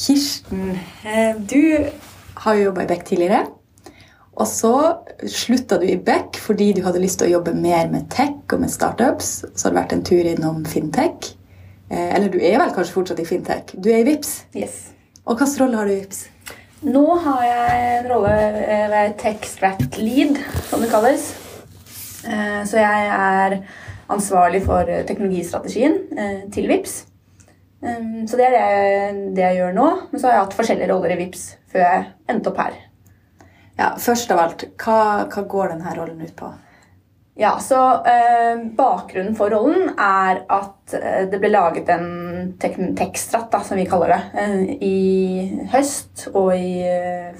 Kirsten, eh, du har jo jobba i Beck tidligere. Og så slutta du i Beck fordi du hadde lyst til å jobbe mer med tech og med startups. Så har du vært en tur innom fintech. Eh, eller du er vel kanskje fortsatt i fintech? Du er i VIPS. Yes. Og hvilken rolle har du i VIPS? Nå har jeg en rolle ved Tech Strat Lead, som det kalles. Så jeg er ansvarlig for teknologistrategien til VIPS. Um, så det er det, det, jeg gjør nå. Men så har jeg hatt forskjellige roller i VIPS før jeg endte opp her. Ja, Først av alt, hva, hva går denne rollen ut på? Ja, så eh, Bakgrunnen for rollen er at eh, det ble laget en tekstrat, som vi kaller det, eh, i høst og i,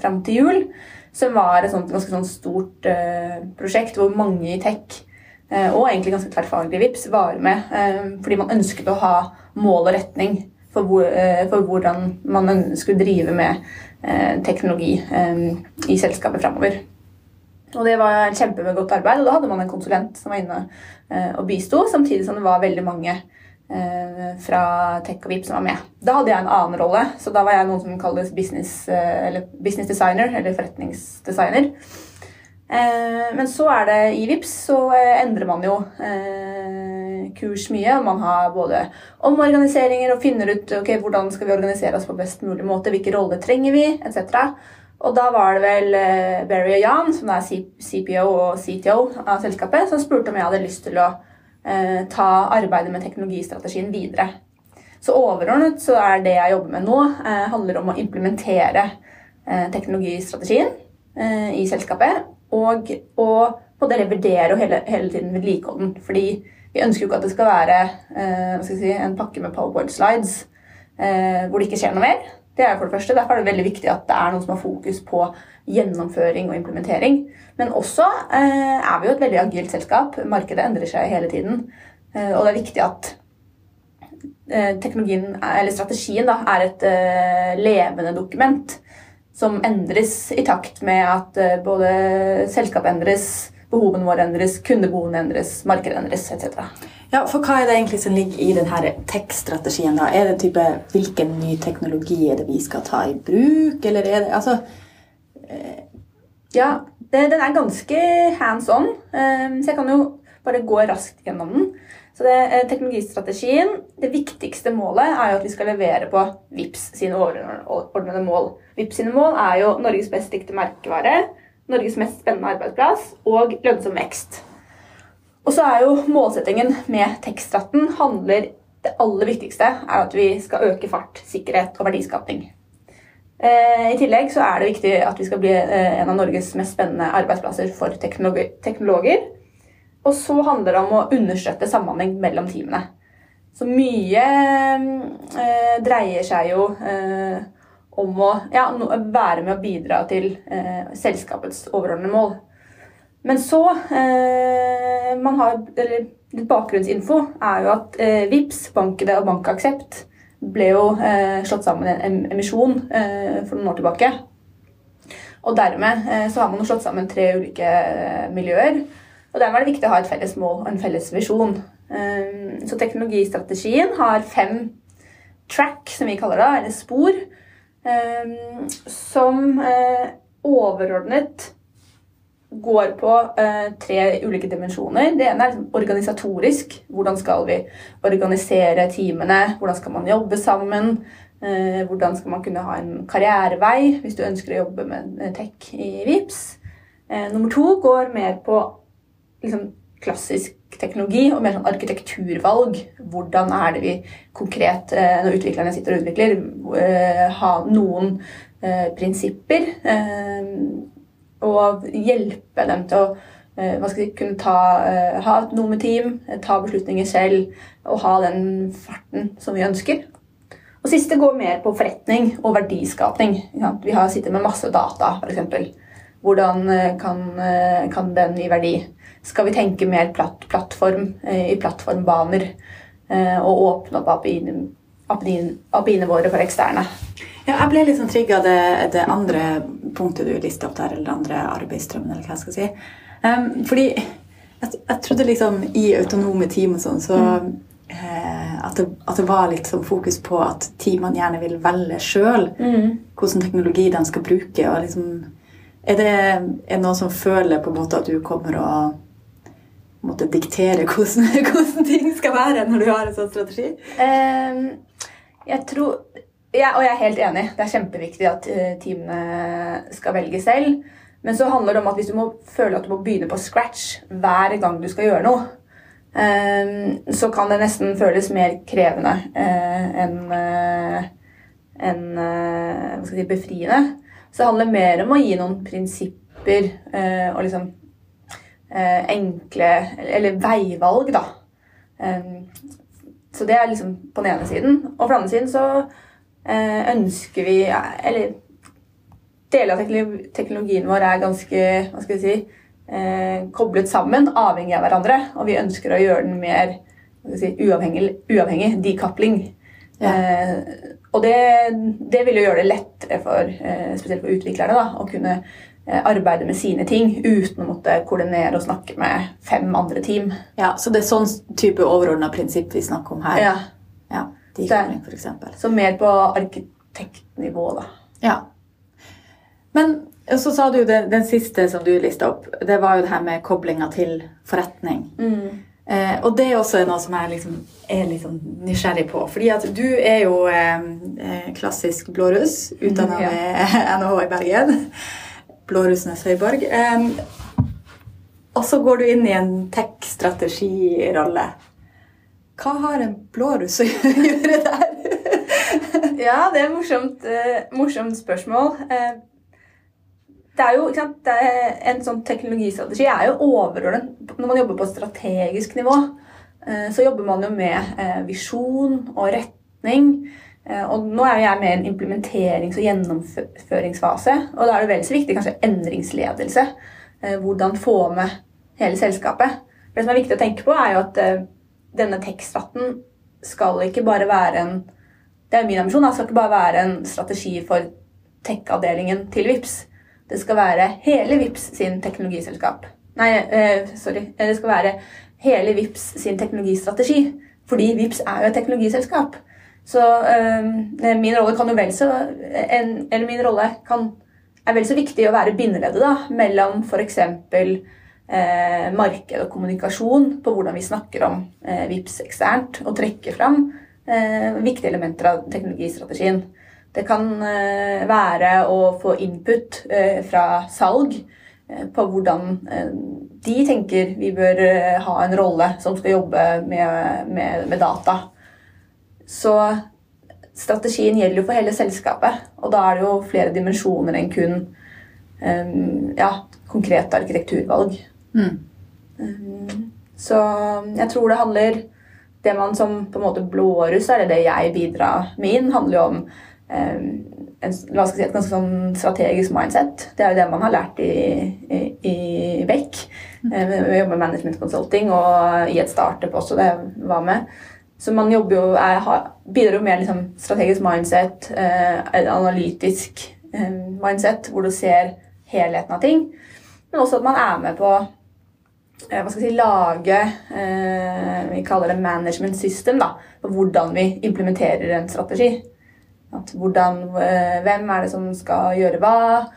fram til jul. Som var et sånt, ganske sånt stort prosjekt hvor mange i tech og egentlig ganske tverrfaglig VIPS var med. Eh, fordi man ønsket å ha mål og retning for, hvor, eh, for hvordan man skulle drive med eh, teknologi eh, i selskapet framover. Og det var kjempegodt arbeid, og da hadde man en konsulent som var inne og bisto, samtidig som det var veldig mange fra Tech og VIP som var med. Da hadde jeg en annen rolle, så da var jeg noen som kalles business, business designer, eller forretningsdesigner. Men så er det i VIPS så endrer man jo kurs mye. Man har både omorganiseringer og finner ut okay, hvordan skal vi organisere oss på best mulig måte, hvilke roller trenger vi, etc. Og da var det vel Barry og Jan, som er CPO og CTO av selskapet, som spurte om jeg hadde lyst til å ta arbeidet med teknologistrategien videre. Så overordnet så er det jeg jobber med nå, handler om å implementere teknologistrategien i selskapet. Og å revidere og hele, hele tiden vedlikeholde den. Fordi vi ønsker jo ikke at det skal være eh, skal si, en pakke med powerpoint slides eh, hvor det ikke skjer noe mer. Det er for det første. Derfor er det veldig viktig at det er noen som har fokus på gjennomføring og implementering. Men også eh, er vi jo et veldig agilt selskap. Markedet endrer seg hele tiden. Eh, og det er viktig at eh, teknologien, eller strategien da, er et eh, levende dokument som endres i takt med at både selskap endres, behovene våre endres, kundebehovene endres, markedet endres etc. Ja, for Hva er det egentlig som ligger i denne tech-strategien? da? Er det type hvilken ny teknologi er det vi skal ta i bruk, eller er det altså eh... Ja, det, den er ganske hands on, eh, så jeg kan jo bare gå raskt gjennom den. Så det, eh, Teknologistrategien, det viktigste målet er jo at vi skal levere på VIPS sine overordnede mål. VIPS sine mål er jo Norges best dikte merkevare, Norges mest spennende arbeidsplass og lønnsom vekst. Og så er jo målsettingen med tekstratten handler Det aller viktigste er at vi skal øke fart, sikkerhet og verdiskapning. Eh, I tillegg så er det viktig at vi skal bli eh, en av Norges mest spennende arbeidsplasser for teknologer. Og så handler det om å understøtte samhandling mellom teamene. Så mye eh, dreier seg jo eh, om å ja, være med å bidra til eh, selskapets overordnede mål. Men så eh, man har, eller Litt bakgrunnsinfo er jo at eh, VIPS, Bankene og Bankaksept ble jo eh, slått sammen i en emisjon eh, for noen år tilbake. Og dermed så har man jo slått sammen tre ulike miljøer. Og Der er det viktig å ha et felles mål og en felles visjon. så teknologistrategien har fem track, som vi kaller det, eller spor Ehm, som eh, overordnet går på uh, tre ulike dimensjoner. Det ene er liksom organisatorisk. Hvordan skal vi organisere teamene? Hvordan skal man jobbe sammen? Uh, hvordan skal man kunne ha en karrierevei hvis du ønsker å jobbe med tech i VIPS? Nummer to går mer på liksom, klassisk teknologi og mer sånn arkitekturvalg. Hvordan er det vi konkret, eh, når utviklerne sitter og utvikler, eh, ha noen eh, prinsipper og hjelpe dem til å hva skal jeg, kunne ta, ha noe med team, ta beslutninger selv og ha den farten som vi ønsker. Og siste går mer på forretning og verdiskapning. Vi har sittet med masse data, f.eks. Hvordan kan, kan den gi verdi? skal vi tenke mer platt, plattform eh, i plattformbaner eh, og åpne opp API-ene våre for eksterne. Ja, jeg ble litt sånn trigga av det, det, andre punktet du lista opp der, eller det andre arbeidsstrømmen, eller hva jeg skal si. Um, fordi jeg, jeg, trodde liksom i autonome team og sånn, så mm. eh, at, det, at det var litt sånn fokus på at teamene gjerne vil velge sjøl hvilken teknologi de skal bruke. og liksom, Er det er noen som føler på en måte at du kommer å måtte diktere hvordan, hvordan ting skal være når du har en sånn strategi? Ehm, jeg tror ja, Og jeg er helt enig. Det er kjempeviktig at eh, teamene skal velge selv. Men så handler det om at hvis du må føle at du må begynne på scratch hver gang du skal gjøre noe, ehm, så kan det nesten føles mer krevende eh, enn eh, jeg si, befriende. Så det handler mer om å gi noen prinsipper eh, og liksom eh, enkle Eller veivalg, da. Eh, så det er liksom på den ene siden. Og på den andre siden så eh, ønsker vi Eller deler av teknologien vår er ganske hva skal vi si, eh, koblet sammen, avhengig av hverandre. Og vi ønsker å gjøre den mer si, uavhengig, uavhengig decoupling. Ja. Og det, det vil jo gjøre det lettere for eh, spesielt for utviklerne da, å kunne eh, arbeide med sine ting uten å måtte koordinere og snakke med fem andre team. Ja, Så det er sånn type overordna prinsipp vi snakker om her? Ja, ja Dekobling, for eksempel. Så mer på arkitektnivå, da. Ja. Men så sa du den, den siste som du lista opp, det var jo det her med koblinga til forretning. Eh, og det er også noe som jeg liksom er litt sånn nysgjerrig på. Fordi at du er jo eh, eh, klassisk blåruss, utdanna Mm, ja. ved NHH i Bergen. Blårussenes høyborg. Eh, og så går du inn i en tech-strategirolle. Hva har en blåruss å gjøre der? Ja, det er et morsomt, eh, morsomt spørsmål. Eh, det er jo, ikke sant, det er En sånn teknologistrategi er jo overordnet Når man jobber på strategisk nivå, eh, så jobber man jo med eh, visjon og retning. Eh, og nå er jeg med i en implementerings- og gjennomføringsfase. Og da er det vel så viktig kanskje endringsledelse. Hvordan få med hele selskapet. Det som er viktig å tenke på, er jo at denne tech-straten skal ikke bare være en det er min ambisjon. Skal ikke bare være en strategi for tech-avdelingen til VIPS. Det skal være hele VIPS sin teknologiselskap. Nei, uh, sorry. Eh, Det skal være hele VIPS sin teknologistrategi. Fordi VIPS er jo et teknologiselskap. Så uh, min rolle kan jo vel så en, Eller min rolle kan, er vel så viktig å være bindeleddet da, mellom f.eks. Eh, marked og kommunikasjon på hvordan vi snakker om eh, VIPS eksternt, og trekker fram eh, viktige elementer av teknologistrategien. Det kan eh, være å få input eh, fra salg eh, på hvordan de tenker vi bør ha en rolle som skal jobbe med, med, med data. Så strategien gjelder jo for hele selskapet, og da er det jo flere dimensjoner enn kun ja, konkrete arkitekturvalg. Mm. Så jeg tror det handler Det man som på en måte blåruss er, det det jeg bidrar med inn, handler jo om en, la oss si, et ganske sånn strategisk mindset. Det er jo det man har lært i, i, i Beck. Eh, Vi jobber med management consulting og i et startup også, det jeg var med. Så man jobber jo, er, har, bidrar jo med liksom, strategisk mindset, eh, analytisk eh, mindset, hvor du ser helheten av ting. Men også at man er med på eh, hva skal jeg si, lage eh, Vi kaller det management system. da, på Hvordan vi implementerer en strategi. Hvordan, eh, hvem er det som skal gjøre hva?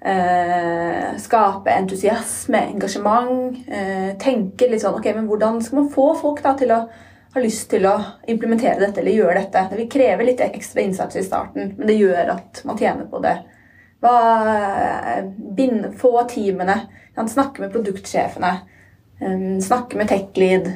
Eh, skape entusiasme, engasjement. Eh, tenke litt sånn Ok, men hvordan skal man få folk da til å ha lyst til å implementere dette eller gjøre dette? Det vil kreve litt ekstra innsats i starten, men det gjør at man tjener på det. Hva, bind, få teamene, snakke med produktsjefene, snakke med tech-lead.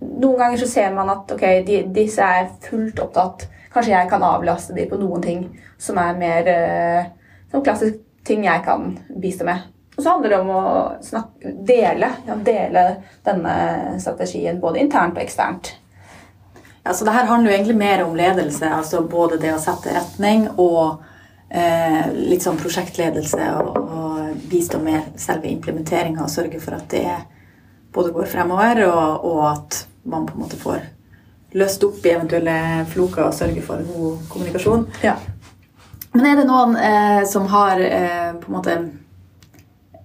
Noen ganger så ser man at ok, de, disse er fullt opptatt. Kanskje jeg kan avlaste dem på noen ting som er mer eh, som klassisk ting jeg kan bistå med. Og så handler det om å snakke, dele, ja, dele denne strategien både internt og eksternt. Ja, så det her handler jo egentlig mer om ledelse, altså både det å sette retning og eh, litt sånn prosjektledelse og, og bistå med selve implementeringa og sørge for at det både går fremover, og, og at man på en måte får løst opp i eventuelle floker og sørge for god kommunikasjon. Ja. Men er det noen eh, som har eh, på en måte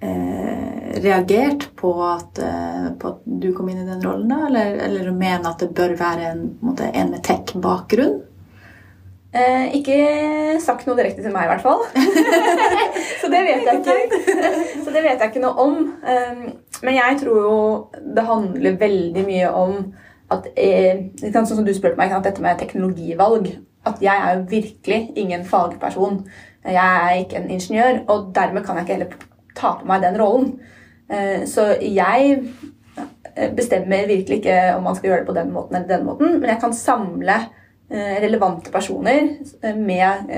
eh, reagert på at, eh, på at du kom inn i den rollen, da? Eller, eller mener at det bør være en, på en, måte, en med tech-bakgrunn? Eh, ikke sagt noe direkte til meg, i hvert fall. så, det vet jeg ikke. så det vet jeg ikke noe om. Um, men jeg tror jo det handler veldig mye om at eh, Sånn som du spurte meg, at dette med teknologivalg. At jeg er jo virkelig ingen fagperson. Jeg er ikke en ingeniør, og dermed kan jeg ikke heller ta på meg den rollen. Eh, så jeg eh, bestemmer virkelig ikke om man skal gjøre det på den måten eller den måten, men jeg kan samle relevante personer med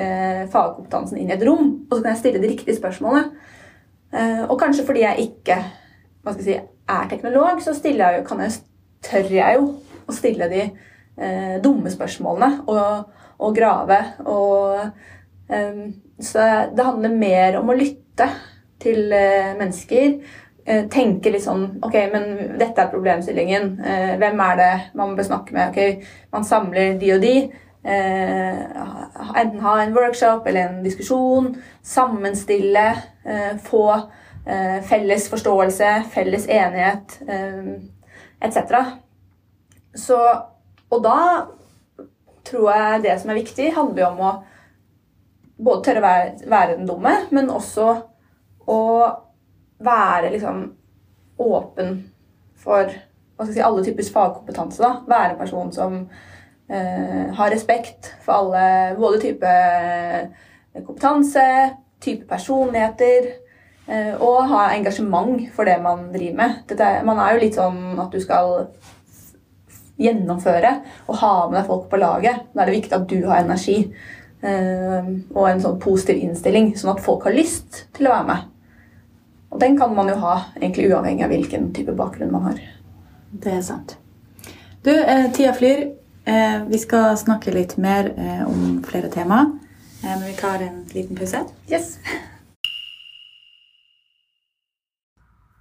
fagkompetansen inn i et rom. Og så kan jeg stille de riktige spørsmålene. Og kanskje fordi jeg ikke hva skal jeg si, er teknolog, så jeg, jeg, tør jeg jo å stille de eh, dumme spørsmålene og, og grave. Og, eh, så det handler mer om å lytte til eh, mennesker Eh, tenke litt sånn Ok, men dette er problemstillingen. Eh, hvem er det man bør snakke med? Ok, Man samler de og de. Eh, enten ha en workshop eller en diskusjon. Sammenstille. få felles forståelse, felles enighet etc. Så Og da tror jeg det som er viktig, handler om å både tørre å være, være den dumme, men også å være liksom åpen for si, alle typers fagkompetanse. Da. Være en person som eh, har respekt for alle Både type eh, kompetanse, type personligheter. Eh, og ha engasjement for det man driver med. Dette, man er jo litt sånn at du skal gjennomføre og ha med deg folk på laget. Da er det viktig at du har energi eh, og en sånn positiv innstilling, sånn at folk har lyst til å være med. Og den kan man jo ha egentlig uavhengig av hvilken type bakgrunn man har. Det er sant. Du, eh, tida flyr. Eh, vi skal snakke litt mer eh, om flere tema, men vi tar en liten pause. Yes.